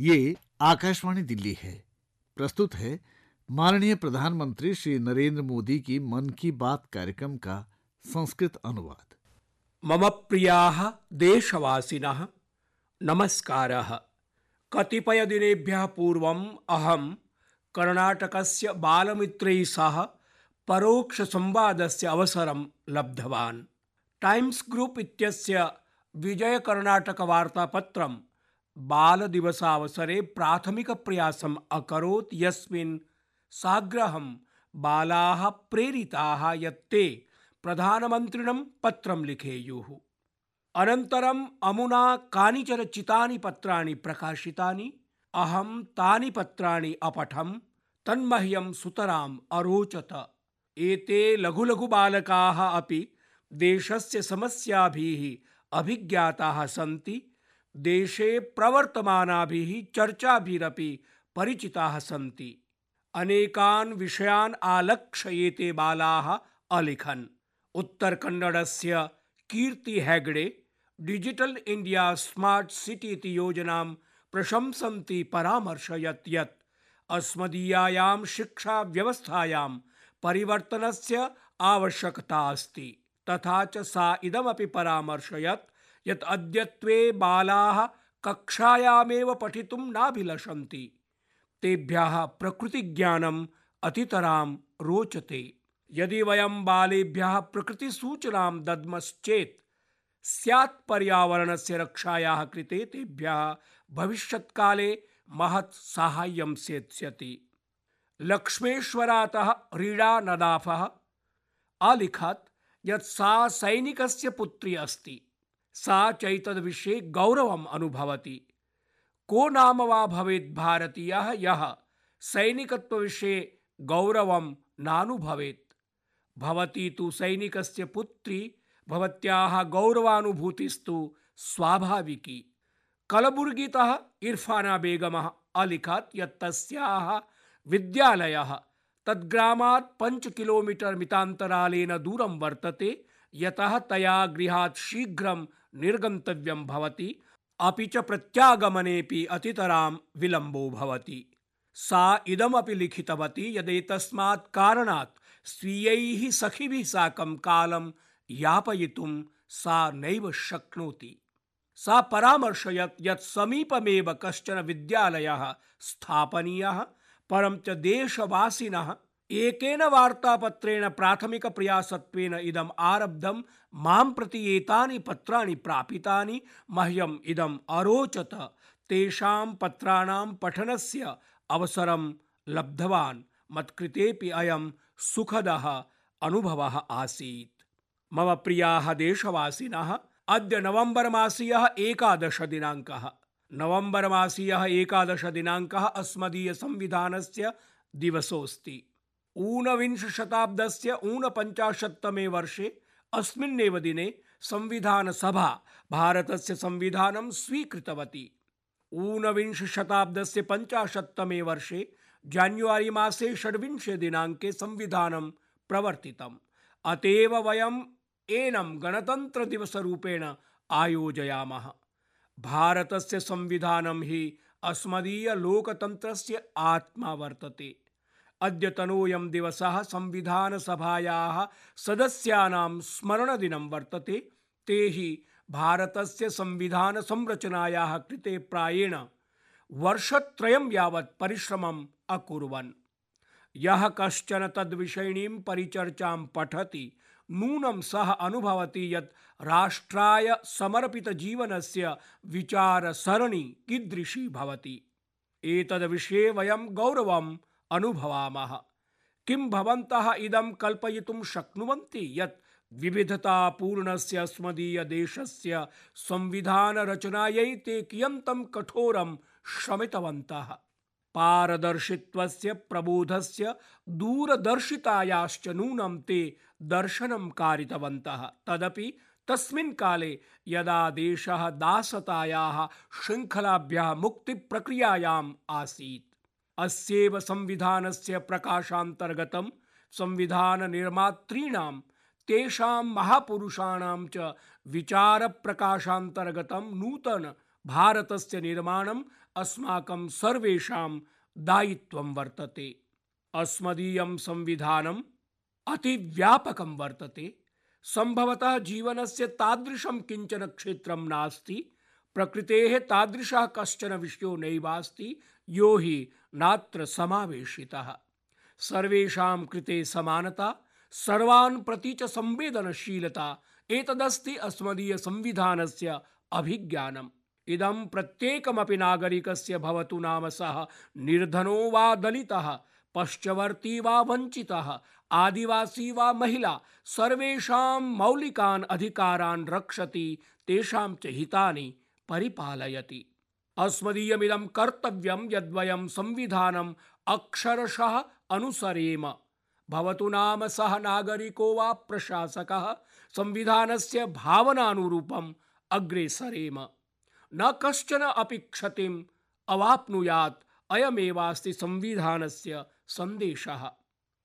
ये आकाशवाणी दिल्ली है। प्रस्तुत है माननीय प्रधानमंत्री श्री नरेंद्र मोदी की मन की बात कार्यक्रम का संस्कृत अनुवाद। मम प्रियाः देशवासिनः नमस्कारः। कतिपयदिनेभ्यः पूर्वम् अहं कर्णाटकस्य बालमित्रैः सह परोक्षसंवादस्य अवसरं लब्धवान्। टाइम्स ग्रुप इत्यस्य विजयकर्णाटकवार्तापत्रं बालदिवसावसरे प्राथमिकप्रयासम् अकरोत् यस्मिन् साग्रहं बालाः प्रेरिताः यत्ते प्रधानमन्त्रिणं पत्रं लिखेयुः। अनन्तरम् अमुना कानिचन चितानि पत्राणि प्रकाशितानि, अहं तानि पत्राणि अपठं तन्मह्यं सुतराम् अरोचत। एते लघु लघु बालकाः अपि देशस्य समस्याभिः अभिज्ञाताः सन्ति। देशे प्रवर्तमानाभिः चर्चाभिरपि परिचिताः सन्ति। अनेकान् विषयान् आलक्ष्य एते बालाः अलिखन्। उत्तरकन्नडस्य Kirti Hegde, digital India smart city इति योजनां प्रशंसन्ति परामर्शयत् यत् अस्मदीयायां शिक्षाव्यवस्थायां परिवर्तनस्य आवश्यकता अस्ति। तथा च सा इदमपि परामर्शयत् यत् अद्यत्वे बालाः कक्षायामेव पठितुं नाभिलषन्ति। तेभ्यः प्रकृतिज्ञानम् अतितरां रोचते। यदि वयं बालेभ्यः प्रकृतिसूचनां दद्मश्चेत्, स्यात् पर्यावरणस्य रक्षायाः कृते तेभ्यः भविष्यत्काले महत् साहाय्यं सेत्स्यति। लक्ष्मेश्वरातः रीडा नदाफः। अलिखत् यत् सा सैनिकस्य पुत्री अस्ति। सा चैतद्विषये गौरवम् अनुभवति। को नाम वा भवेत् भारतीयः यः सैनिकत्वविषये गौरवं नानुभवेत्? भवती तु सैनिकस्य पुत्री, भवत्याः गौरवानुभूतिस्तु स्वाभाविकी। कलबुर्गीतः इरफाना बेगमः अलिखत् यत् तस्याः विद्यालयः। तद्ग्रामात् पञ्च किलोमीटर् मितान्तरालेन दूरं वर्तते, यतः तया गृहात् शीघ्रं निर्गन्तव्यं भवति। अपि च प्रत्यागमनेऽपि अतितरां विलम्बो भवति। सा इदमपि लिखितवती यदेतस्मात् कारणात् स्वीयैः सखिभिः साकं कालं यापयितुं सा नैव शक्नोति। सा परामर्शयत् यत् समीपमेव कश्चन विद्यालयः स्थापनीयः, परं च देशवासिनः एकेन वार्तापत्रेण प्राथमिकप्रयासत्वेन इदम् आरब्धं माँ प्रति एतानि पत्राणि प्रापितानि मह्यम् इदम् अरोचत। तेषां पत्राणां पठनस्य अवसरं लब्धवान्। मत्कृतेऽपि अयं सुखदः अनुभवः आसीत्। मम प्रियाः देशवासिनः, अद्य नवम्बर् मासीयः एकादशदिनाङ्कः। नवम्बर् मासीयः एकादशदिनाङ्कः अस्मदीयसंविधानस्य दिवसोऽस्ति। ऊनविंशशताब्दस्य ऊनपञ्चाशत्तमे वर्षे अस्मिन्नेव दिने संविधानसभा भारतस्य संविधानं स्वीकृतवती। ऊनविंशशताब्दस्य पञ्चाशत्तमे वर्षे जान्युआरि मासे षड्विंशे दिनाङ्के संविधानं प्रवर्तितम्। अतेव वयम् एनं गणतन्त्रदिवसरूपेण आयोजयामः। भारतस्य संविधानं हि अस्मदीयलोकतन्त्रस्य आत्मा वर्तते। अद्यतनोऽयं दिवसः संविधानसभायाः सदस्यानां स्मरणदिनं वर्तते। ते हि भारतस्य संविधानसंरचनायाः कृते प्रायेण वर्षत्रयं यावत् परिश्रमम् अकुर्वन्। यः कश्चन तद्विषयिणीं परिचर्चां पठति, नूनं सः अनुभवति यत् राष्ट्राय समर्पितजीवनस्य विचारसरणि कीदृशी भवति। एतद्विषये वयं गौरवम् अनुभवामः। किं भवन्तः इदं कल्पयितुं शक्नुवन्ति यत् विविधतापूर्णस्य अस्मदीयदेशस्य संविधानरचनायै ते कियन्तं कठोरं श्रमितवन्तः? पारदर्शित्वस्य प्रबोधस्य दूरदर्शितायाश्च नूनं ते दर्शनं कारितवन्तः। तदपि तस्मिन् काले यदा देशः दासतायाः शृङ्खलाभ्यः मुक्तिप्रक्रियायाम् आसीत्। अस्येव संविधानस्य प्रकाशान्तर्गतं संविधाननिर्मातॄणां, तेषां महापुरुषाणां च विचारप्रकाशान्तर्गतं नूतन भारतस्य निर्माणम् अस्माकं सर्वेषां दायित्वं वर्तते। अस्मदीयं संविधानम् अतिव्यापकं वर्तते। संभवतः जीवनस्य तादृशं किंचन क्षेत्रं नास्ति। प्रकृतेः तादृशः कश्चन विषयो नैवास्ति। यो हि नात्र समावेशितः। सर्वेषां कृते समानता, सर्वान् प्रति च संवेदनशीलता, एतदस्ति अस्मदीय संविधानस्य अभिज्ञानम्। इदं प्रत्येकमपि नागरिकस्य भवतु नाम सः निर्धनो वा दलितः, पश्चवर्ती वा वञ्चितः, आदिवासी वा महिला, सर्वेषां मौलिकान् अधिकारान् रक्षति, तेषां च हितानि परिपालयति। अस्मदीयमिदं कर्तव्यं यद्वयं संविधानम् अक्षरशः अनुसरेम। भवतु नाम सः नागरिको वा प्रशासकः, संविधानस्य भावनानुरूपम् अग्रे सरेम। न कश्चन अपि क्षतिम् अवाप्नुयात्, अयमेवास्ति संविधानस्य सन्देशः।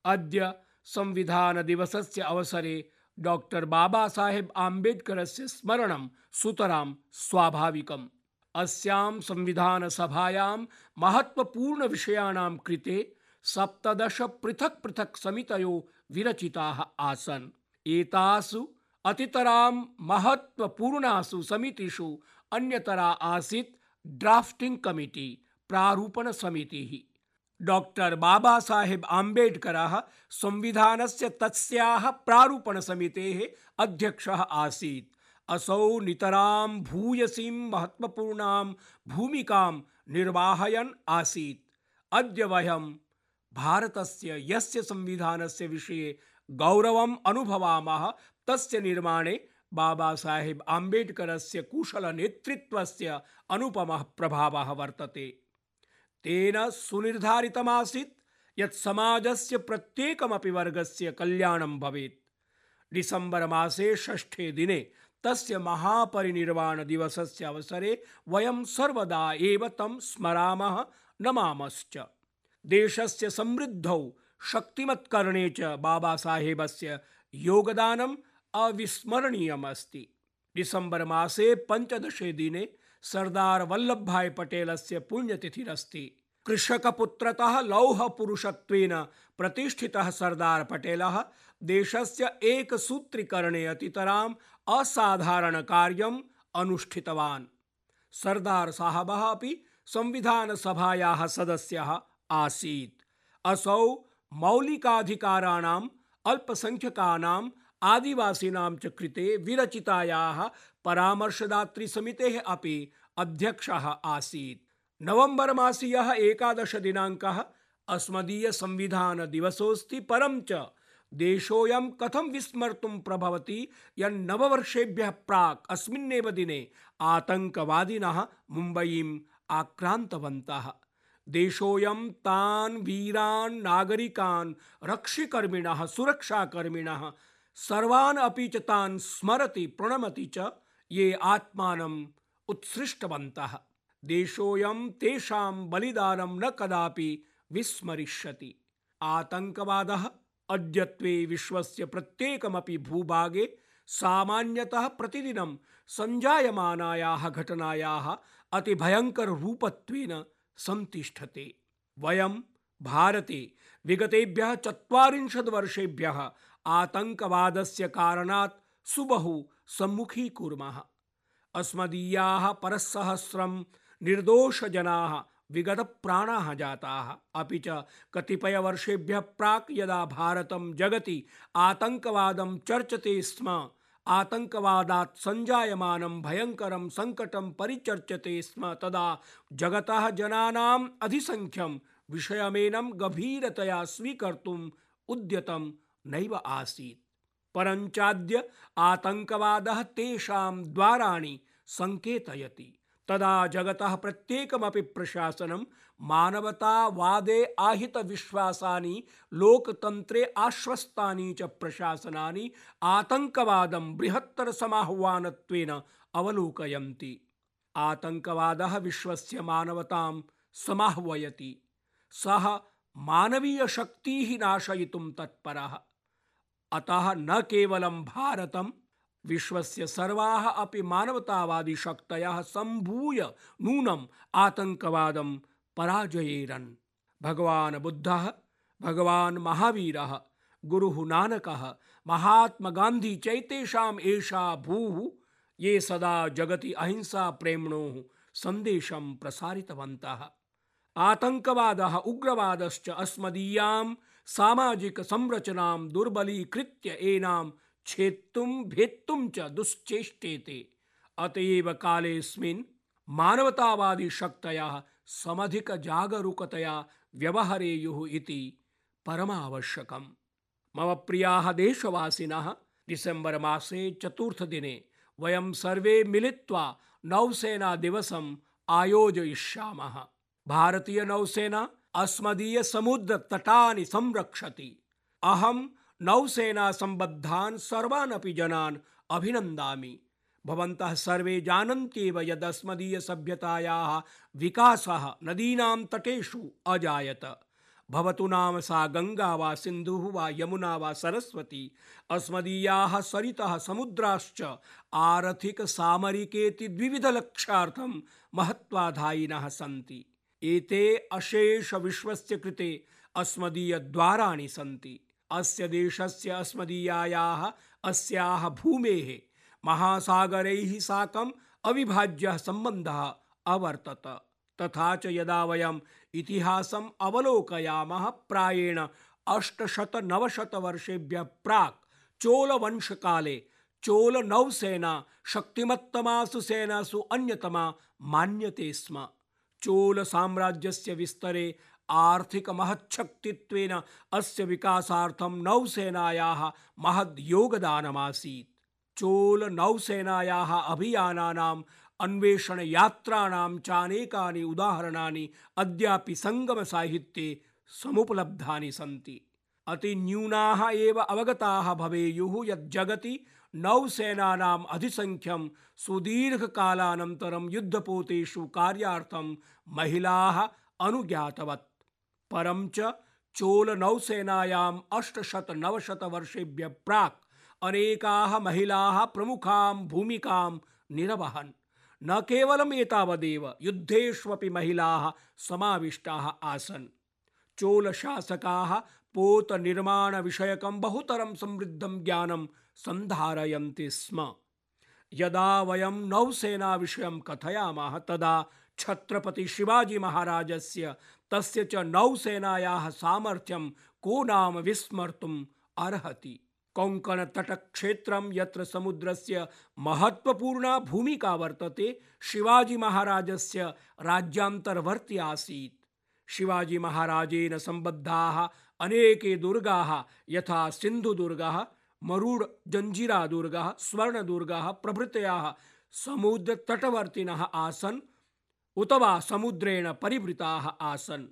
अद्य संविधानदिवसस्य अवसरे डॉक्टर बाबा साहेब आम्बेडकरस्य स्मरणं सुतरां स्वाभाविकम्। अस्यां संविधानसभायां महत्त्वपूर्णविषयाणां कृते सप्तदश पृथक् पृथक् समितयो विरचिताः आसन्। एतासु अतितरां महत्त्वपूर्णासु समितिषु अन्यतरा आसीत् ड्राफ्टिंग कमिटी, प्रारूपण समितिः। डॉक्टर बाबा साहेब आम्बेडकरः संविधानस्य तस्याः प्रारूपणसमितेः अध्यक्षः आसीत्। असौ नितरां भूयसीं महत्त्वपूर्णां भूमिकां निर्वाहयन् आसीत्। अद्य वयं भारतस्य यस्य संविधानस्य विषये गौरवम् अनुभवामः, तस्य निर्माणे बाबा साहेब आम्बेडकरस्य कुशलनेतृत्वस्य अनुपमः प्रभावः वर्तते। तेन सुनिर्धारितमासीत् यत् समाजस्य प्रत्येकमपि वर्गस्य कल्याणं भवेत्। डिसेम्बर् मासे षष्ठे दिने तस्य महापरिनिर्वाणदिवसस्य अवसरे वयं सर्वदा एव तं स्मरामः, नमामश्च। देशस्य समृद्धौ शक्तिमत्करणे च बाबासाहेबस्य योगदानम् अविस्मरणीयमस्ति। डिसेम्बर् मासे पञ्चदशे दिने सरदार वल्लभ भाई पटेलस्य पुण्यतिथिरस्ति। कृषकपुत्रतः लौहपुरुषत्वेन प्रतिष्ठितः सरदार पटेलः देशस्य एकसूत्रीकरणे अतितराम् असाधारणकार्यम् अनुष्ठितवान्। सरदार साहबः अपि संविधानसभायाः सदस्यः आसीत्। असौ मौलिकाधिकाराणाम् अल्पसङ्ख्यकानाम् आदिवासीनां च कृते विरचितायाः परामर्शदातृसमितेः अपि अध्यक्षः आसीत्। नवम्बर् मासीयः एकादशदिनाङ्कः अस्मदीयसंविधानदिवसोऽस्ति परं च। देशोऽयं कथं विस्मर्तुं प्रभवति यन्नववर्षेभ्यः प्राक् अस्मिन्नेव दिने आतङ्कवादिनः मुम्बयीम् आक्रान्तवन्तः। देशोऽयं तान् वीरान् नागरिकान् रक्षिकर्मिणः, सुरक्षाकर्मिणः, सर्वान् अपि च तान् स्मरति, प्रणमति च ये आत्मानम् उत्सृष्टवन्तः। देशोऽयं तेषां बलिदानं न कदापि विस्मरिष्यति। आतङ्कवादः अद्यत्वे विश्वस्य प्रत्येकमपि भूभागे सामान्यतः प्रतिदिनं सञ्जायमानायाः घटनायाः अतिभयङ्कररूपत्वेन संतिष्ठते। वयं भारते विगतेभ्यः चत्वारिंशत् वर्षेभ्यः आतङ्कवादस्य कारणात् सुबहु सम्मुखीकुर्मः। अस्मदीयाः परस्सहस्रं निर्दोषजनाः विगतप्राणाः जाताः अपि च कतिपयवर्षेभ्यः प्राक् यदा भारतं जगति आतङ्कवादं चर्चते स्म आतङ्कवादात् सञ्जायमानं भयङ्करं सङ्कटं परिचर्चते स्म, तदा जगतः जनानाम् अधिसङ्ख्यं विषयमेनं गभीरतया स्वीकर्तुम् उद्यतं नैव आसीत्। परञ्चाद्य आतङ्कवादः तेषां द्वाराणि सङ्केतयति। तदा जगतः प्रत्येकमपि प्रशासनं मानवतावादे आहितविश्वासानि लोकतन्त्रे आश्वस्तानि च प्रशासनानि आतङ्कवादं बृहत्तरसमाह्वानत्वेन अवलोकयन्ति। आतङ्कवादः विश्वस्य मानवतां समाह्वयति। सः मानवीयशक्तीः नाशयितुं तत्परः। अतः न केवलं भारतं विश्वस्य सर्वाः अपि मानवतावादिशक्तयः सम्भूय नूनम् आतङ्कवादं पराजयेरन्। भगवान् बुद्धः, भगवान् महावीरः, गुरुः नानकः, महात्मा गान्धी चैतेषाम् एषा भूः, ये सदा जगति अहिंसा प्रेम्णोः सन्देशं प्रसारितवन्तः। आतङ्कवादः, उग्रवादश्च अस्मदीयां सामाजिकसंरचनां दुर्बलीकृत्य एनां छेत्तुं भेत्तुं च दुश्चेष्टेते। अत एव कालेऽस्मिन् मानवतावादिशक्तयः समधिकजागरूकतया व्यवहरेयुः इति परमावश्यकम्। मम प्रियाः देशवासिनः डिसेम्बर् मासे चतुर्थदिने वयं सर्वे मिलित्वा नौसेनादिवसम् आयोजयिष्यामः। भारतीयनौसेना अस्मदीयसमुद्रतटानि संरक्षति। अहं नौसेनासम्बद्धान् सर्वान् अपि जनान् अभिनन्दामि। भवन्तः सर्वे जानन्त्येव यदस्मदीयसभ्यतायाः विकासः नदीनां तटेषु अजायत। भवतु नाम सा गङ्गा वा सिन्धुः वा यमुना वा सरस्वती, अस्मदीयाः सरितः समुद्राश्च आर्थिकसामरिकेति द्विविधलक्ष्यार्थं महत्त्वाधायिनः सन्ति। एते अशेष विश्वस्य कृते अस्मदीयद्वाराणि सन्ति। अस्य देशस्य अस्मदीयायाः, अस्याः भूमेः, महासागरैः साकम् अविभाज्यः सम्बन्धः अवर्तत। तथा च यदा वयम् इतिहासम् अवलोकयामः, प्रायेण अष्टशतनवशतवर्षेभ्यः प्राक् चोलवंशकाले चोलनौसेना शक्तिमत्तमासु सेनासु अन्यतमा मान्यते स्म। चोलसाम्राज्यस्य विस्तरे आर्थिकमहच्छक्तित्वेन अस्य विकासार्थं नौसेनायाः महद् योगदानमासीत्। चोलनौसेनायाः अभियानानाम् अन्वेषणयात्राणां चानेकानि उदाहरणानि अद्यापि सङ्गमसाहित्ये समुपलब्धानि सन्ति। अतिन्यूनाः एव अवगताः भवेयुः यत् जगति नौसेनानाम् अधिसङ्ख्यं सुदीर्घकालानन्तरं युद्धपोतेषु कार्यार्थं महिलाः अनुज्ञातवत्। परं च चोलनौसेनायाम् अष्टशतनवशतवर्षेभ्यः प्राक् अनेकाः महिलाः प्रमुखां भूमिकां निरवहन्। न केवलम् एतावदेव, युद्धेष्वपि महिलाः समाविष्टाः आसन्। चोलशासकाः पोतनिर्माणविषयकं बहुतरं समृद्धं ज्ञानं सन्धारयन्ति स्म। यदा वयं नौसेनाविषयं कथयामः, तदा छत्रपति शिवाजी महाराजस्य तस्य च नौसेनायाः सामर्थ्यं को नाम विस्मर्तुम् अर्हति। कोङ्कणतटक्षेत्रं यत्र समुद्रस्य महत्त्वपूर्णा भूमिका वर्तते, शिवाजी महाराजस्य राज्यान्तर्वर्ति आसीत्। शिवाजी महाराजेन सम्बद्धाः अनेके दुर्गाः, यथा सिन्धुदुर्गः, मरुड् जञ्जिरादुर्गः स्वर्णदुर्गः, प्रभृतयः समुद्रतटवर्तिनः आसन्। उत वा समुद्रेण परिवृताः आसन्।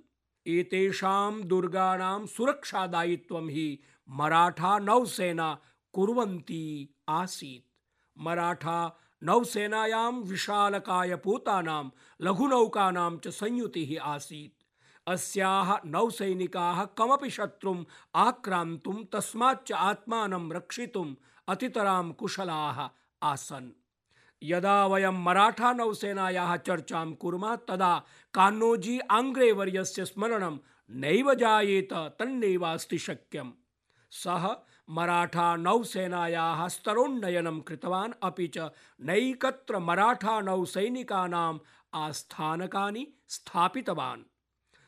एतेषां दुर्गाणां सुरक्षादायित्वं हि मराठा नौसेना कुर्वन्ती आसीत्। मराठा नौसेनायां विशालकायपूतानां लघुनौकानां च संयुतिः आसीत्। अस्याः नौसैनिकाः कमपि शत्रुम् आक्रान्तुं तस्माच्च आत्मानं रक्षितुम् अतितरां कुशलाः आसन्। यदा वयं मराठा नौसेनायाः चर्चां कुर्मः, तदा कान्नोजी आङ्ग्रेवर्यस्य स्मरणं नैव जायेत, तन्नैवास्ति शक्यम्। सः मराठा नौसेनायाः स्तरोन्नयनं कृतवान्, अपि च नैकत्र मराठा नौसैनिकानाम् आस्थानकानि स्थापितवान्।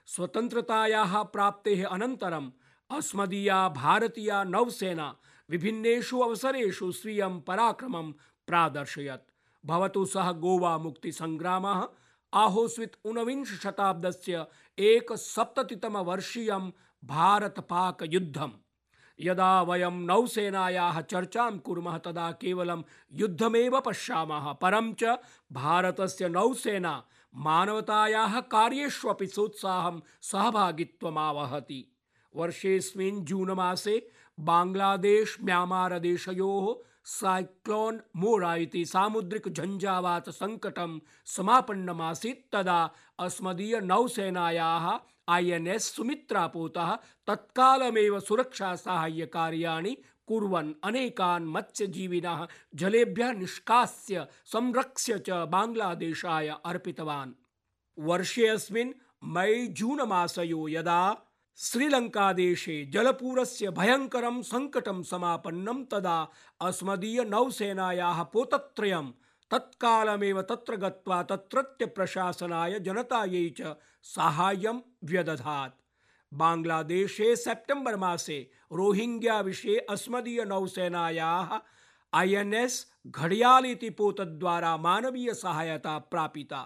स्वतन्त्रतायाः प्राप्तेः अनन्तरम् अस्मदीया भारतीया नौसेना विभिन्नेषु अवसरेषु स्वीयं पराक्रमं प्रादर्शयत्। भवतु सः गोवा मुक्ति मुक्तिसङ्ग्रामः आहोस्वित् ऊनविंशशताब्दस्य एकसप्ततितमवर्षीयं भारतपाकयुद्धम्। यदा वयं नौसेनायाः चर्चां कुर्मः तदा केवलं युद्धमेव पश्यामः, परं च भारतस्य नौसेना मानवतायाः कार्येष्वपि सोत्साहं सहभागित्वमावहति। वर्षेऽस्मिन् जून मासे बाङ्ग्लादेश म्यामारदेशयोः साइक्लोन मोरा इति सामुद्रिक झञ्झावात सङ्कटं समापन्नमासीत् तदा अस्मदीय नौसेनायाः आई एन एस सुमित्रापोतः तत्कालमेव सुरक्षा साहाय्यकार्याणि कुर्वन् अनेकान् मत्स्यजीविनः जलेभ्यः निष्कास्य संरक्ष्य च बाङ्ग्लादेशाय अर्पितवान्। वर्षेऽस्मिन् जून मासयो यदा श्रीलङ्कादेशे जलपूरस्य भयङ्करं सङ्कटं समापन्नं तदा अस्मदीयनौसेनायाः पोतत्रयं, तत्कालमेव तत्र गत्वा तत्रत्य प्रशासनाय जनतायै च साहाय्यं व्यदधात्। बाङ्ग्लादेशे सेप्टेम्बर् मासे रोहिङ्ग्या विषये अस्मदीयनौसेनायाः ऐ एन् एस् घडियाल इति पोतद्वारा मानवीयसहायता प्रापिता।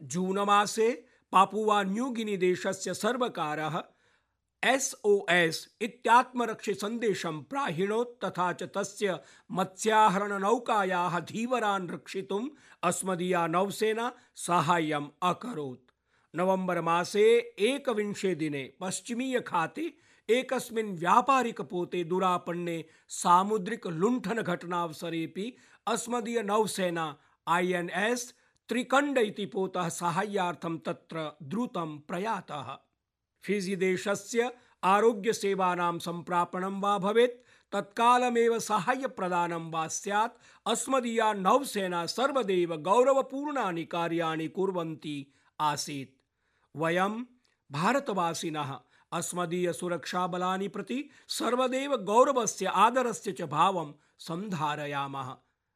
जून मासे पापुवा न्यूगिनी देशस्य सर्वकारः एस ओ एस इत्यात्मरक्षि सन्देशं प्राहिणोत् तथा च तस्य मत्स्याहरणनौकायाः धीवरान् रक्षितुम् अस्मदीया नौसेना साहाय्यम् अकरोत्। नवम्बर् मासे एकविंशे दिने पश्चिमीयखाते एकस्मिन् व्यापारिकपोते दुरापन्ने सामुद्रिकलुण्ठनघटनावसरेऽपि अस्मदीयनौसेना ऐ एन् एस् त्रिकण्ड इति पोतः साहाय्यार्थं तत्र द्रुतं प्रयातः। फिजी देशस्य आरोग्यसेवानां सम्प्रापणं वा भवेत्, तत्कालमेव साहाय्यप्रदानं वा स्यात्, अस्मदीया नौसेना सर्वदैव गौरवपूर्णानि कार्याणि कुर्वन्ती आसीत्। वयं भारतवासिनः अस्मदीयसुरक्षाबलानि प्रति सर्वदैव गौरवस्य, आदरस्य च भावं सन्धारयामः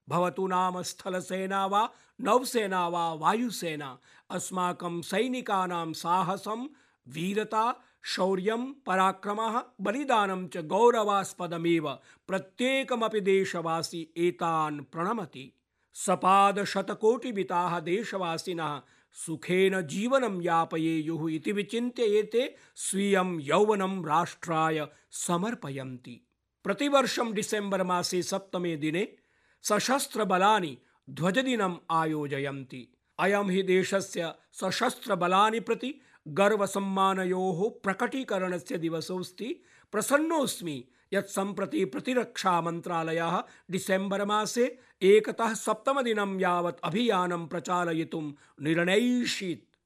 भवतु नाम स्थलसेना वा नौसेना वा वायुसेना, अस्माकं सैनिकानां साहसं वीरता, शौर्यं, पराक्रमः, बलिदानं च गौरवास्पदमेव प्रत्येकमपि देशवासी एतान् प्रणमति। सपादशतकोटिमिताः देशवासिनः सुखेन जीवनं यापयेयुः इति विचिन्त्य एते स्वीयं यौवनं राष्ट्राय समर्पयन्ति। प्रतिवर्षं डिसेम्बर् मासे सप्तमे दिने सशस्त्रबलानि ध्वजदिनम् आयोजयन्ति। अयं हि देशस्य सशस्त्रबलानि प्रति गर्वसम्मानयोः प्रकटीकरणस्य दिवसोऽस्ति, प्रसन्नोऽस्मि यत् सम्प्रति प्रतिरक्षामन्त्रालयः डिसेम्बर् मासे एकतः सप्तमदिनं यावत् अभियानं प्रचालयितुं निर्णयिष्यत्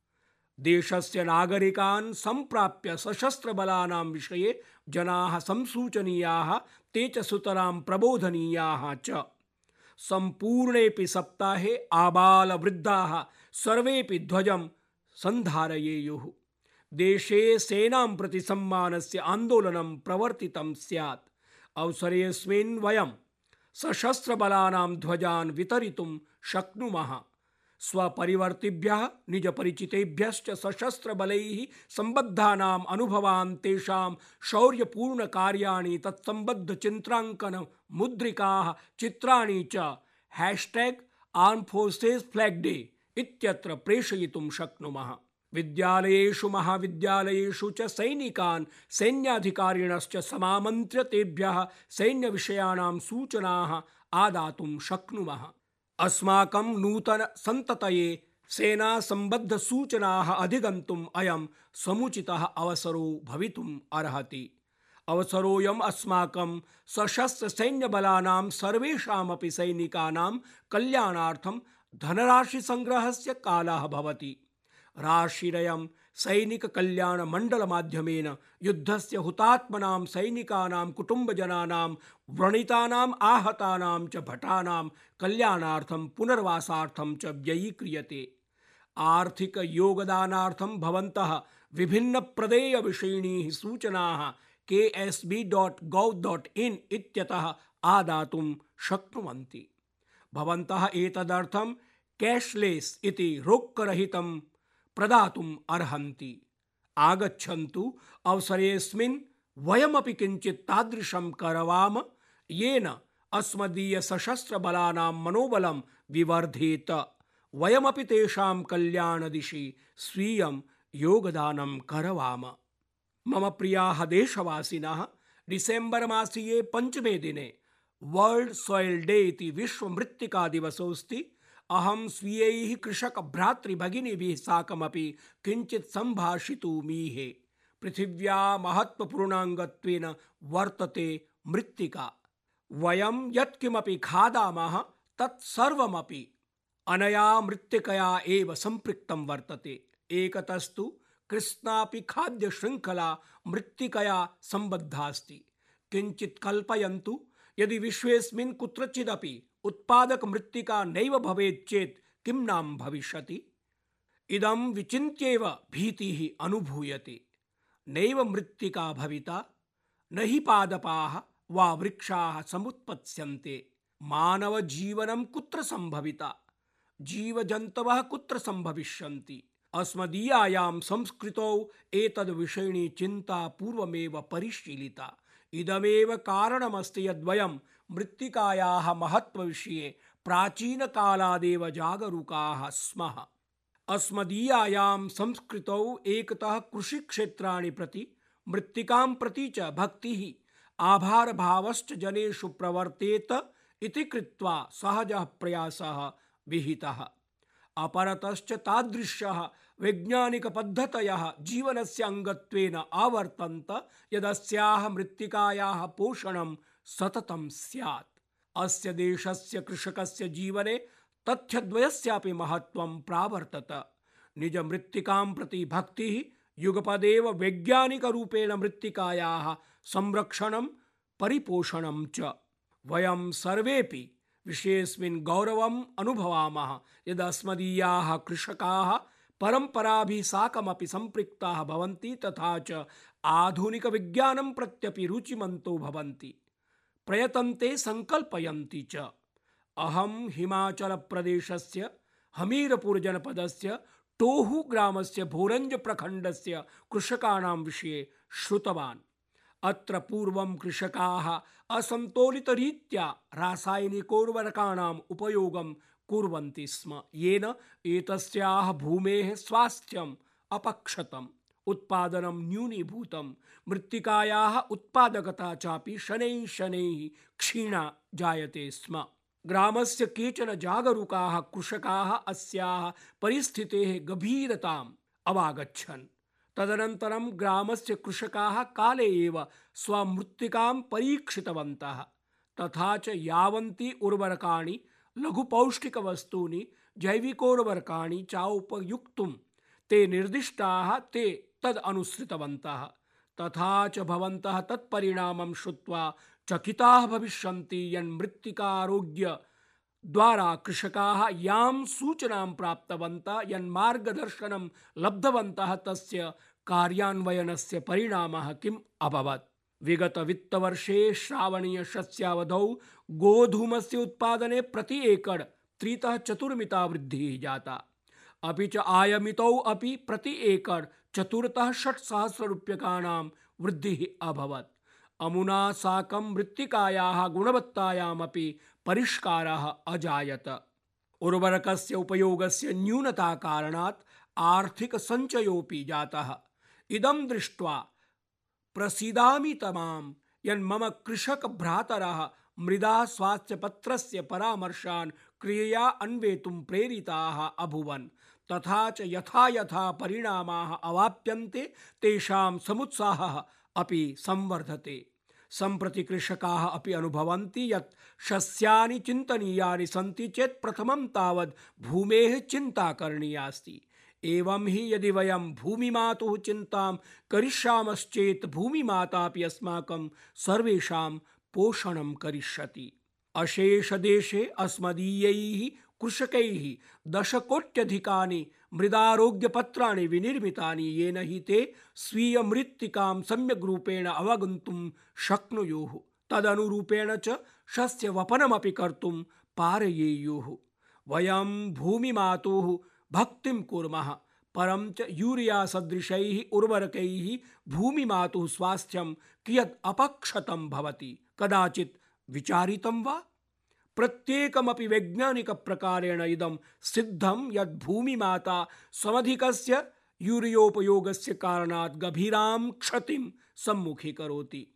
देशस्य नागरिकान् सम्प्राप्य सशस्त्रबलानां विषये जनाः संसूचनीयाः ते च सुतरां प्रबोधनीयाः च। सम्पूर्णेऽपि सप्ताहे आबालवृद्धाः, सर्वेऽपि ध्वजं सन्धारयेयुः देशे सेनां प्रति सम्मानस्य आन्दोलनं प्रवर्तितं स्यात्। अवसरेऽस्मिन् वयं सशस्त्रबलानां ध्वजान् वितरितुं शक्नुमः। स्वपरिवर्तिभ्यः, निजपरिचितेभ्यश्च सशस्त्रबलैः सम्बद्धानाम् अनुभवान् तेषां शौर्यपूर्णकार्याणि तत्सम्बद्धचित्राङ्कनमुद्रिकाः चित्राणि च हेश्टेग् आर्म् फोर्सेस् फ्लैग् डे इत्यत्र प्रेषयितुं शक्नुमः। विद्यालयेषु महाविद्यालयेषु च सैनिकान्, सैन्याधिकारिणश्च समामन्त्र्य तेभ्यः सैन्यविषयाणां सूचनाः आदातुं शक्नुमः। अस्माकं नूतन सन्ततये सेना सम्बद्ध सूचनाः अधिगन्तुम् अयं समुचितः अवसरो भवितुम् अर्हति। अवसरोऽयम् अस्माकं सशस्त्रसैन्यबलानां सर्वेषामपि सैनिकानां कल्याणार्थं धनराशि संग्रहस्य कालः भवति। राशिरयं सैनिककल्याणमण्डलमाध्यमेन युद्धस्य हुतात्मनां सैनिकानां कुटुम्बजनानां व्रणितानाम् आहतानां च भटानां कल्याणार्थं पुनर्वासार्थं च व्ययीक्रियते। आर्थिकयोगदानार्थं भवन्तः विभिन्नप्रदेयविषयिणीः सूचनाः K S B dot gov dot in इत्यतः आदातुं शक्नुवन्ति। भवन्तः एतदर्थं कैश्लेस् इति रोक्करहितं प्रदातुम् अर्हन्ति। आगच्छन्तु, अवसरेऽस्मिन् वयमपि किञ्चित् तादृशं करवाम, येन अस्मदीयसशस्त्रबलानां मनोबलं विवर्धेत। वयमपि तेषां कल्याणदिशि स्वीयं योगदानं करवाम। मम प्रियाः देशवासिनः, डिसेम्बर् मासीये पञ्चमे दिने वर्ल्ड सॉइल डे इति विश्व मृत्तिका दिवसोऽस्ति। अहं स्वीयैः कृषकभ्रातृभगिनीभिः साकमपि किञ्चित् सम्भाषितुमीहे पृथिव्या महत्त्वपूर्णाङ्गत्वेन वर्तते मृत्तिका। वयं यत्किमपि खादामः, तत् सर्वमपि। अनया मृत्तिकया एव सम्पृक्तं वर्तते। एकतस्तु, कृष्णापि खाद्यशृङ्खला मृत्तिकया सम्बद्धा अस्ति किञ्चित् कल्पयन्तु यदि विश्वेस्मिन् कुत्रचिदपि उत्पादक मृत्तिका नैव भवेत् चेत् किं नाम भविष्यति? इदं विचिन्त्यैव भीतिः अनुभूयते। नैव मृत्तिका भविता, न हि पादपाः वा वृक्षाः समुत्पत्स्यन्ते। मानव जीवनं कुत्र संभविता जीवजन्तवः कुत्र संभविष्यन्ति अस्मदीयायां संस्कृतौ एतद्विषयिणी चिन्ता पूर्वमेव परिशीलिता। इदमेव कारणमस्ति यद्वयं मृत्तिकायाः महत्त्वविषये प्राचीनकालादेव जागरूकाः स्मः। अस्मदीयायां संस्कृतौ एकतः कृषिक्षेत्राणि प्रति, मृत्तिकां प्रति च भक्तिः, आभारभावश्च जनेषु प्रवर्तेत इति कृत्वा सहजः प्रयासः विहितः। अपरतश्च तादृश्यः वैज्ञानिकपद्धतयः जीवनस्य अङ्गत्वेन आवर्तन्त यदस्याः मृत्तिकायाः पोषणं सततं स्यात्। अस्य देशस्य कृषकस्य जीवने तथ्यद्वयस्यापि महत्त्वं प्रावर्तत। निजमृत्तिकां प्रति भक्तिः युगपदेव वैज्ञानिकरूपेण मृत्तिकायाः संरक्षणं, परिपोषणं च। वयं सर्वेपि विषयेऽस्मिन् गौरवम् अनुभवामः यदस्मदीयाः कृषकाः परम्पराभिः साकमपि सम्पृक्ताः भवन्ति तथा च आधुनिकविज्ञानं प्रत्यपि रुचिमन्तो भवन्ति। प्रयतन्ते सङ्कल्पयन्ति च। हिमाचलप्रदेशस्य हमीरपुर जनपदस्य टोहु ग्रामस्य भोरंज प्रखण्डस्य कृषकाणां विषये श्रुतवान्। अत्र पूर्वं कृषकाः असन्तोलितरीत्या रासायनिकोर्वरकाणाम् उपयोगं कुर्वन्ति स्म। येन एतस्याः भूमेः स्वास्थ्यम् अपक्षतम्, उत्पादनं न्यूनीभूतं, मृत्तिकायाः उत्पादकता चापि शनैः शनैः क्षीणा जायते स्म। ग्रामस्य केचन जागरूकाः कृषकाः अस्याः परिस्थितेः गभीरताम् अवागच्छन्। तदनन्तरं ग्रामस्य कृषकाः काले एव स्वमृत्तिकां परीक्षितवन्तः। तथा च यावन्ति उर्वरकाणि लघुपौष्टिकवस्तूनि, जैविकोर्वरकाणि चोपयुक्तुं ते निर्दिष्टाः, ते तद् अनुसृतवन्तः तथा च भवन्तः तत्परिणामं श्रुत्वा चकिताः भविष्यन्ति यन्मृत्तिकारोग्य द्वारा कृषकाः यां सूचनां प्राप्तवन्तः यन्मार्गदर्शनं लब्धवन्तः तस्य कार्यान्वयनस्य परिणामः किम् अभवत्। विगतवित्तवर्षे श्रावणीयशस्यावधौ गोधूमस्य उत्पादने प्रति एकड़ त्रितः चतुर्मिता वृद्धिः जाता। अपि च आयमितौ अपि प्रति एकड़ चतुर्तः षट्सहस्ररूप्यकाणां वृद्धिः अभवत्। अमुना साकं मृत्तिकायाः गुणवत्तायामपि परिष्कारः अजायत। उर्वरकस्य उपयोगस्य न्यूनता कारणात् आर्थिकसञ्चयोऽपि जातः। इदं दृष्ट्वा प्रसीदामि तमां यन्मम कृषकभ्रातरः मृदा स्वास्थ्यपत्रस्य परामर्शान् क्रियया अन्वेतुं प्रेरिताः अभूवन्। तथा च यथा यथा परिणामाः अवाप्यन्ते, तेषां समुत्साहः अपि संवर्धते। सम्प्रति कृषकाः अपि अनुभवन्ति यत् शस्यानि चिन्तनीयानि सन्ति चेत् प्रथमं तावत् भूमेः चिन्ता करणीया अस्ति एवं हि यदि वयं भूमिमातुः चिन्तां करिष्यामश्चेत् भूमिमातापि अस्माकं सर्वेषां पोषणं करिष्यति। अस्मदीयैः कृषकैः दशकोट्यधिकानि मृदारोग्यपत्राणि विनिर्मितानि येन हि ते स्वीयमृत्तिकां सम्यग् रूपेण अवगन्तुं शक्नुयुः। तदनुरूपेण च शस्यवपनमपि कर्तुं पारयेयुः। वयं भूमिमातुः भक्तिं कुर्मः। परं च यूरिया सदृशैः उर्वरकैः भूमिमातुः स्वास्थ्यं कियत् अपक्षतं भवति। कदाचित् विचारितं वा? प्रत्येकमपि वैज्ञानिकप्रकारेण इदं सिद्धं यद् भूमिमाता यूरियोपयोगस्य कारणात् गभीरां क्षतिं सम्मुखीकरोति।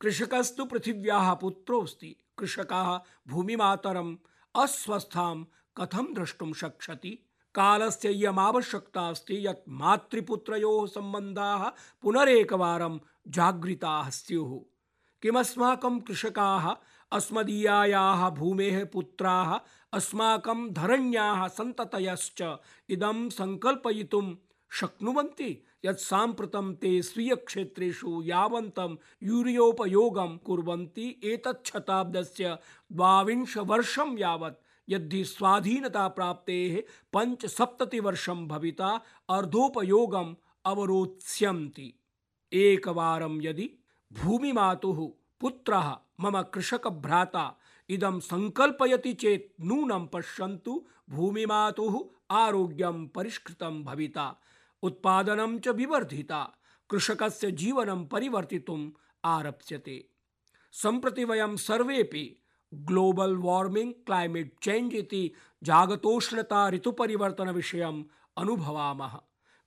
कृषकस्तु पृथिव्याः पुत्रोऽस्ति। कृषकः भूमिमातरम् अस्वस्थां कथं द्रष्टुं शक्ष्यति? कालस्य इयमावश्यकता अस्ति यत् मातृपुत्रयोः सम्बन्धाः पुनरेकवारं जागृताः स्युः। किमस्माकं कृषकाः, अस्मदीयायाः भूमेः पुत्राः, अस्माकं धरण्याः सन्ततयश्च इदं सङ्कल्पयितुं शक्नुवन्ति यत् साम्प्रतं ते स्वीयक्षेत्रेषु यावन्तं यूरियोपयोगं कुर्वन्ति एतत् शताब्दस्य द्वाविंशवर्षं यावत् यद्धि स्वाधीनता प्राप्तेः पञ्चसप्ततिवर्षं भविता अर्धोपयोगम् अवरोत्स्यन्ति। एकवारं यदि भूमिमातुः पुत्रः मम कृषकभ्राता इदं सङ्कल्पयति चेत् नूनं पश्यन्तु भूमिमातुः आरोग्यं परिष्कृतं भविता। उत्पादनं च विवर्धिता, कृषकस्य जीवनं परिवर्तितुम् आरप्स्यते। सम्प्रति वयं सर्वेपि ग्लोबल वार्मिंग, क्लाइमेट चेंज इति जागतोष्णता ऋतुपरिवर्तनविषयम् अनुभवामः।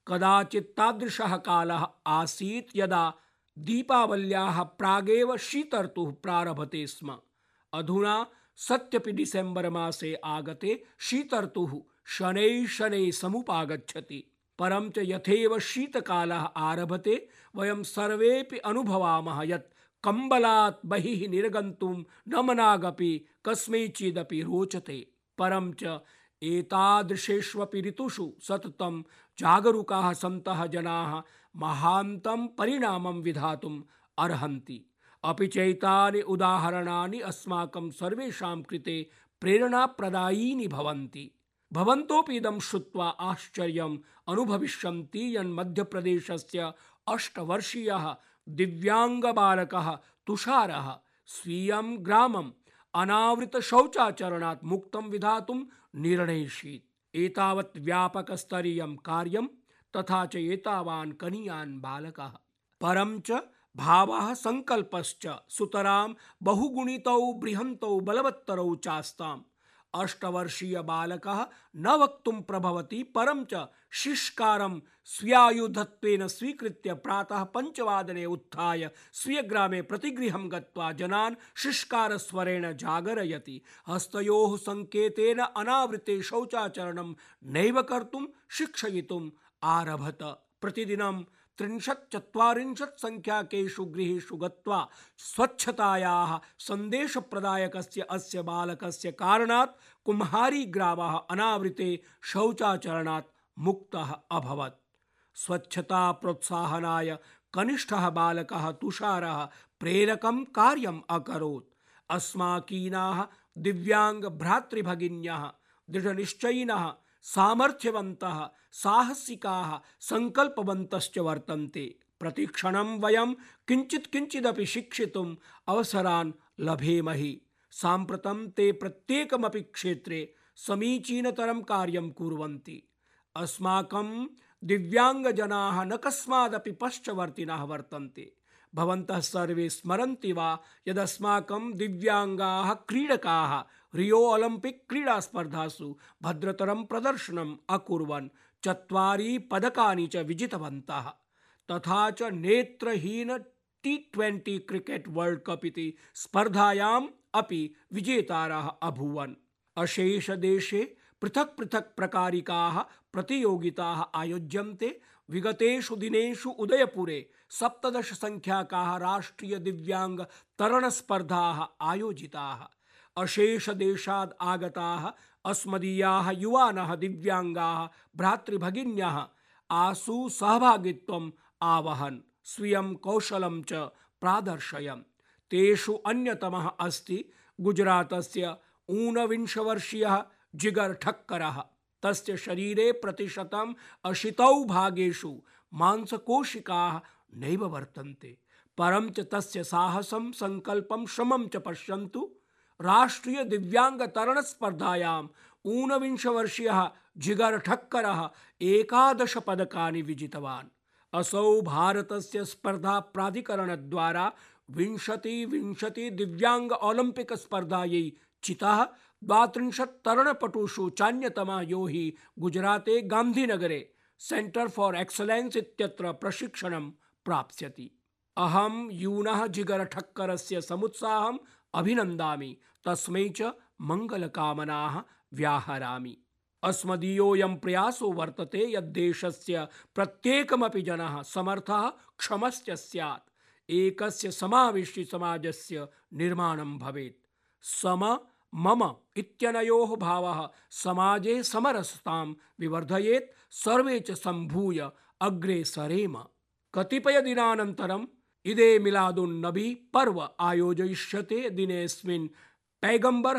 कदाचित् तादृशः कालः आसीत् यदा दीपावल्याः प्रागेव शीतर्तुः प्रारभते स्म। अधुना सत्यपि डिसेम्बर् मासे आगते शीतर्तुः शनैः शनैः समुपागच्छति। परं च यथेव शीतकालः आरभते, वयं सर्वेपि अनुभवामः यत् कम्बलात् बहिः निर्गन्तुं न मनागपि, कस्मैचिदपि रोचते। परं च एतादृशेष्वपि ऋतुषु सततं जागरूकाः सन्तः जनाः महान्तं परिणामं विधातुम् अर्हन्ति। अपि चैतानि उदाहरणानि अस्माकं सर्वेषां कृते प्रेरणाप्रदायीनि भवन्ति। भवन्तोऽपि इदं श्रुत्वा आश्चर्यम् अनुभविष्यन्ति यन्मध्यप्रदेशस्य अष्टवर्षीयः दिव्याङ्गबालकः तुषारः, स्वीयं ग्रामम्, अनावृतशौचाचरणात् मुक्तं विधातुं निर्णयिषीत् एतावत् व्यापकस्तरीयं कार्यं तथा च एतावान् कनीयान् बालकः। परं च भावः संकल्पश्च सुतरां बहुगुणितौ, बृहन्तौ, बलवत्तरौ चास्ताम्। अष्टवर्षीय बालकः न वक्तुं प्रभवति, परं च शिष्कारं स्व्यायुधत्वेन स्वीकृत्य प्रातः पञ्चवादने उत्थाय स्वीयग्रामे प्रतिगृहं गत्वा जनान् शिष्कारस्वरेण जागरयति। हस्तयोः सङ्केतेन अनावृते शौचाचरणं नैव कर्तुं शिक्षयितुम् आरभत। प्रतिदिनं त्रिंशत् चत्वारिंशत् संख्याकेषु गृहेषु गत्वा स्वच्छतायाः सन्देशप्रदायकस्य अस्य बालकस्य कारणात् कुम्हारी ग्रामः अनावृते शौचाचरणात् मुक्तः अभवत्। स्वच्छता प्रोत्साहनाय कनिष्ठः बालकः तुषारः प्रेरकं कार्यम् अकरोत्। अस्माकीनाः भ्रातृभगिन्यः दृढनिश्चयिनः, सामर्थ्यवन्तः, साहसिकाः सङ्कल्पवन्तश्च वर्तन्ते। प्रतिक्षणं वयं किञ्चित् किञ्चिदपि शिक्षितुम् अवसरान् लभेमहि। साम्प्रतं ते प्रत्येकमपि क्षेत्रे समीचीनतरं कार्यं कुर्वन्ति। अस्माकं दिव्याङ्गजनाः न कस्मादपि पश्चवर्तिनः वर्तन्ते। भवन्तः सर्वे स्मरन्ति वा यदस्माकं दिव्याङ्गाः क्रीडकाः रियो ओलम्पिक क्रीडा स्पर्धासु भद्रतरं प्रदर्शनम् अकुर्वन् चत्वारि पदकानि च विजितवन्तः। तथा च नेत्रहीन T twenty cricket world cup इति स्पर्धायाम् अपि विजेतारः अभूवन्। अशेषदेशे पृथक् पृथक् प्रकारिकाः प्रतियोगिताः आयोज्यन्ते। विगतेषु दिनेषु उदयपुरे सप्तदश संख्याकाः राष्ट्रिय दिव्यांग तरण स्पर्धाः आयोजिताः। अशेष देशाद आगताः अस्मदीयाः युवानः दिव्यांगाः भ्रातृभगिन्यः आसु सहभागित्वम् आवहन्। स्वीयं कौशलं च प्रादर्शयन् तेषु अन्यतमः अस्ति गुजरातस्य ऊनविंशवर्षीयः जिगर ठक्करः। तस्य शरीरे प्रतिशतम् अशितौ भागेषु मांसकोशिकाः नैव वर्तन्ते। परं च तस्य साहसं सङ्कल्पं श्रमं च पश्यन्तु। राष्ट्रीय दिव्यांग तरण स्पर्धायाम् ऊनविंश वर्षीय जिगर ठक्करः एकादश पदकानि विजितवान्। असौ भारतस्य स्पर्धा प्राधिकरणद्वारा विंशति विंशति दिव्यांग ओलम्पिक स्पर्धायै चितः द्वात्रिंशत् तरणपटुषु चान्यतमः यो हि गुजराते गान्धीनगरे सेण्टर् फार् एक्सलेन्स् इत्यत्र प्रशिक्षणं प्राप्स्यति। यूनः जिगर ठक्करस्य समुत्साहम् अभिनन्दामि, तस्मै च मङ्गलकामनाः व्याहरामि। अस्मदीयोऽयं प्रयासो वर्तते यद्देशस्य प्रत्येकमपि जनः समर्थः क्षमश्च स्यात्। एकस्य समाजस्य निर्माणं भवेत्। सम मम इत्यनयोः भावः समाजे समरसतां विवर्धयेत् सर्वे च सम्भूय अग्रे सरेम। कतिपयदिनानन्तरम् इदे मिलादुन्नबी पर्व आयोजयिष्यते दिनेऽस्मिन्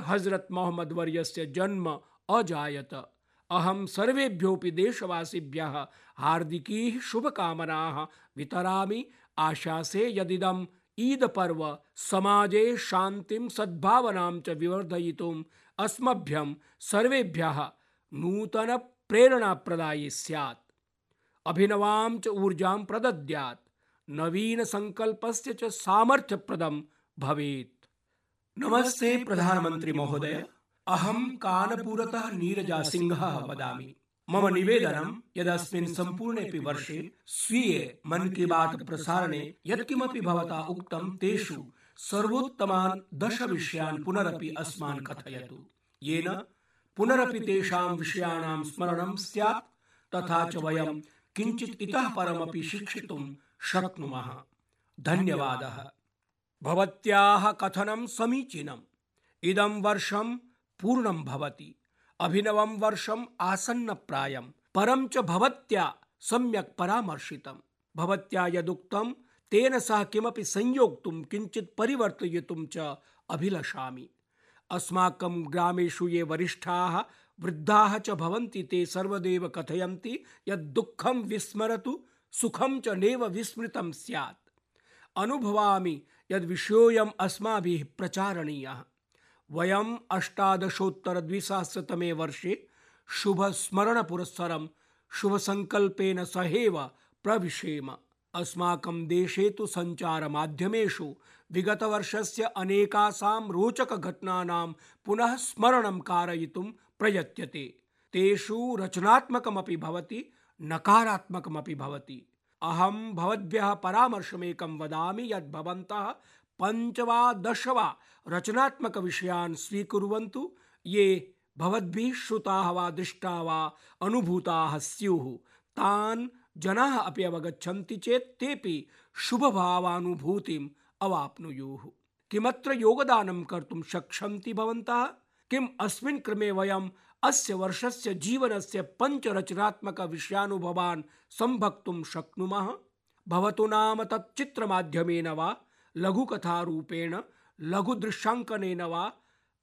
हज़रत मोहम्मद वर्यस्य जन्म अजायत। अहं सर्वेभ्योऽपि देशवासिभ्यः हार्दिकीः शुभकामनाः वितरामि। आशासे यदिदम् ईद पर्व समाजे शान्तिं सद्भावनां च विवर्धयितुम् अस्मभ्यं सर्वेभ्यः नूतन प्रेरणाप्रदायी स्यात्। अभिनवां च ऊर्जां प्रदद्यात्। नवीन संकल्पस्य च सामर्थ्यप्रदं भवेत्। नमस्ते प्रधानमन्त्री महोदय। अहम कानपुरतः नीरजा सिंह वदामि। मम निवेदनं यदस्मिन् सम्पूर्णेऽपि वर्षे स्वीये मन की बात प्रसारणे यत्किमपि भवता उक्तं तेषु सर्वोत्तमान् दश विषयान् पुनरपि अस्मान् कथयतु। येन पुनरपि तेषां विषयाणां स्मरणं स्यात्, तथा च वयं किञ्चित् इतः परमपि शिक्षितुं शक्नुमः। धन्यवादः। भवत्याः कथनं समीचीनम्। इदं वर्षं पूर्णं भवति। अभिनवं वर्षम् आसन्नप्रायं परं च भवत्या सम्यक् परामर्शितं भवत्या यदुक्तं तेन सह किमपि संयोक्तुं किञ्चित् परिवर्तयितुं च अभिलषामि। अस्माकं ग्रामेषु ये वरिष्ठाः, वृद्धाः च भवन्ति ते सर्वदेव कथयन्ति यत् दुःखं विस्मरतु, सुखं च नेव विस्मृतं स्यात्। अनुभवामि यद् विषयोऽयम् अस्माभिः प्रचारणीयः। वयम् अष्टादशोत्तरद्विसहस्रतमे वर्षे शुभस्मरणपुरस्सरं शुभसङ्कल्पेन सहैव प्रविशेम। अस्माकं देशे तु सञ्चारमाध्यमेषु विगतवर्षस्य अनेकासां रोचकघटनानां पुनः स्मरणं कारयितुं प्रयत्यते। तेषु रचनात्मकमपि भवति, नकारात्मकमपि भवति। अहं भवद्भ्यः परामर्शमेकं वदामि यत् भवन्तः पञ्च वा दश वा रचनात्मकविषयान् स्वीकुर्वन्तु, ये भवद्भिः श्रुताः वा, दृष्टाः वा, अनुभूताः स्युः। तान् जनाः अपि अवगच्छन्ति चेत् तेऽपि शुभभावानुभूतिम् अवाप्नुयुः। किमत्र योगदानं कर्तुं शक्ष्यन्ति भवन्तः? किम् अस्मिन् क्रमे वयम् अस्य वर्षस्य जीवनस्य पञ्चरचनात्मकविषयानुभवान् सम्भक्तुं शक्नुमः? भवतु नाम तत् चित्रमाध्यमेन वा? लघुकथारूपेण लघुदृश्याङ्कनेन वा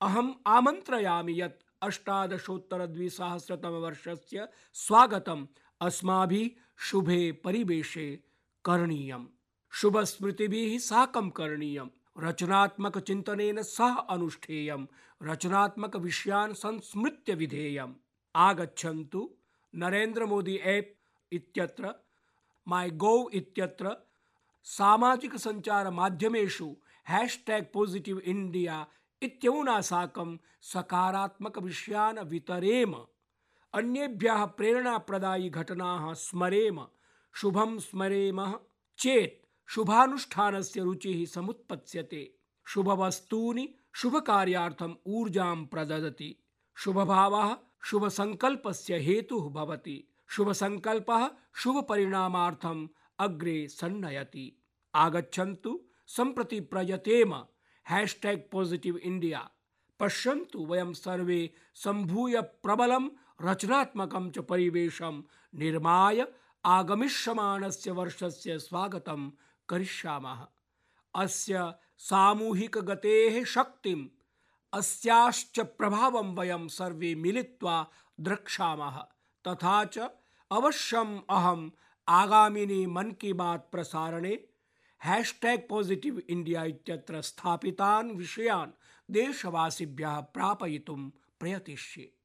अहम् आमन्त्रयामि यत् अष्टादशोत्तरद्विसहस्रतमवर्षस्य स्वागतम् अस्माभिः शुभे परिवेशे करणीयम्। शुभस्मृतिभिः साकं करणीयम्। रचनात्मकचिन्तनेन सह अनुष्ठेयम्। रचनात्मकविषयान् संस्मृत्य विधेयम् आगच्छन्तु नरेन्द्र मोदी ऐप् इत्यत्र माई गौ इत्यत्र सामाजिकसञ्चारमाध्यमेषु हैश्टैग् पॉजिटिव इण्डिया इत्यमुना साकं सकारात्मकविषयान् वितरेम। अन्येभ्यः प्रेरणाप्रदायि घटनाः स्मरेम। शुभं स्मरेम। चेत् शुभानुष्ठानस्य रुचिः समुत्पत्स्यते। शुभवस्तूनि शुभकार्यार्थम् ऊर्जां प्रददति। शुभभावः शुभसङ्कल्पस्य हेतुः भवति। शुभसङ्कल्पः शुभपरिणामार्थम् अग्रे सन्नयति। आगच्छन्तु सम्प्रति प्रयतेम। हैश्टैग् पॉजिटिव इंडिया पश्यन्तु वयं सर्वे सम्भूय प्रबलं, रचनात्मकं च परिवेशं निर्माय आगमिष्यमाणस्य वर्षस्य स्वागतं करिष्यामः। अस्य सामूहिकगतेः शक्तिम्, अस्याश्च प्रभावं वयं सर्वे मिलित्वा द्रक्ष्यामः। तथा च अवश्यम् अहम् आगामिनि मन की बात प्रसारणे हैश्टैग् पॉजिटिव इण्डिया इत्यत्र स्थापितान् विषयान् देशवासिभ्यः प्रापयितुं प्रयतिष्ये।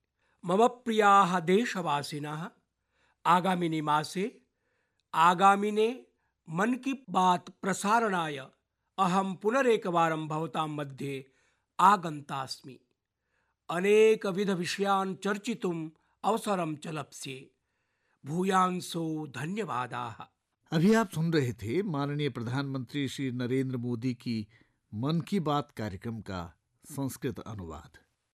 मम प्रियाः देशवासिनः, आगामिनि मासे, आगामिने मन की बात प्रसारणाय अहं पुनरेकवारं भवतां मध्ये आगन्तास्मि। अनेकविधविषयान् चर्चितुम् अवसरं च लप्स्ये। भूयांसो धन्यवादाः। अभी आप सुन रहे थे माननीय प्रधानमंत्री श्री नरेंद्र मोदी की मन की बात कार्यक्रम का संस्कृत अनुवाद।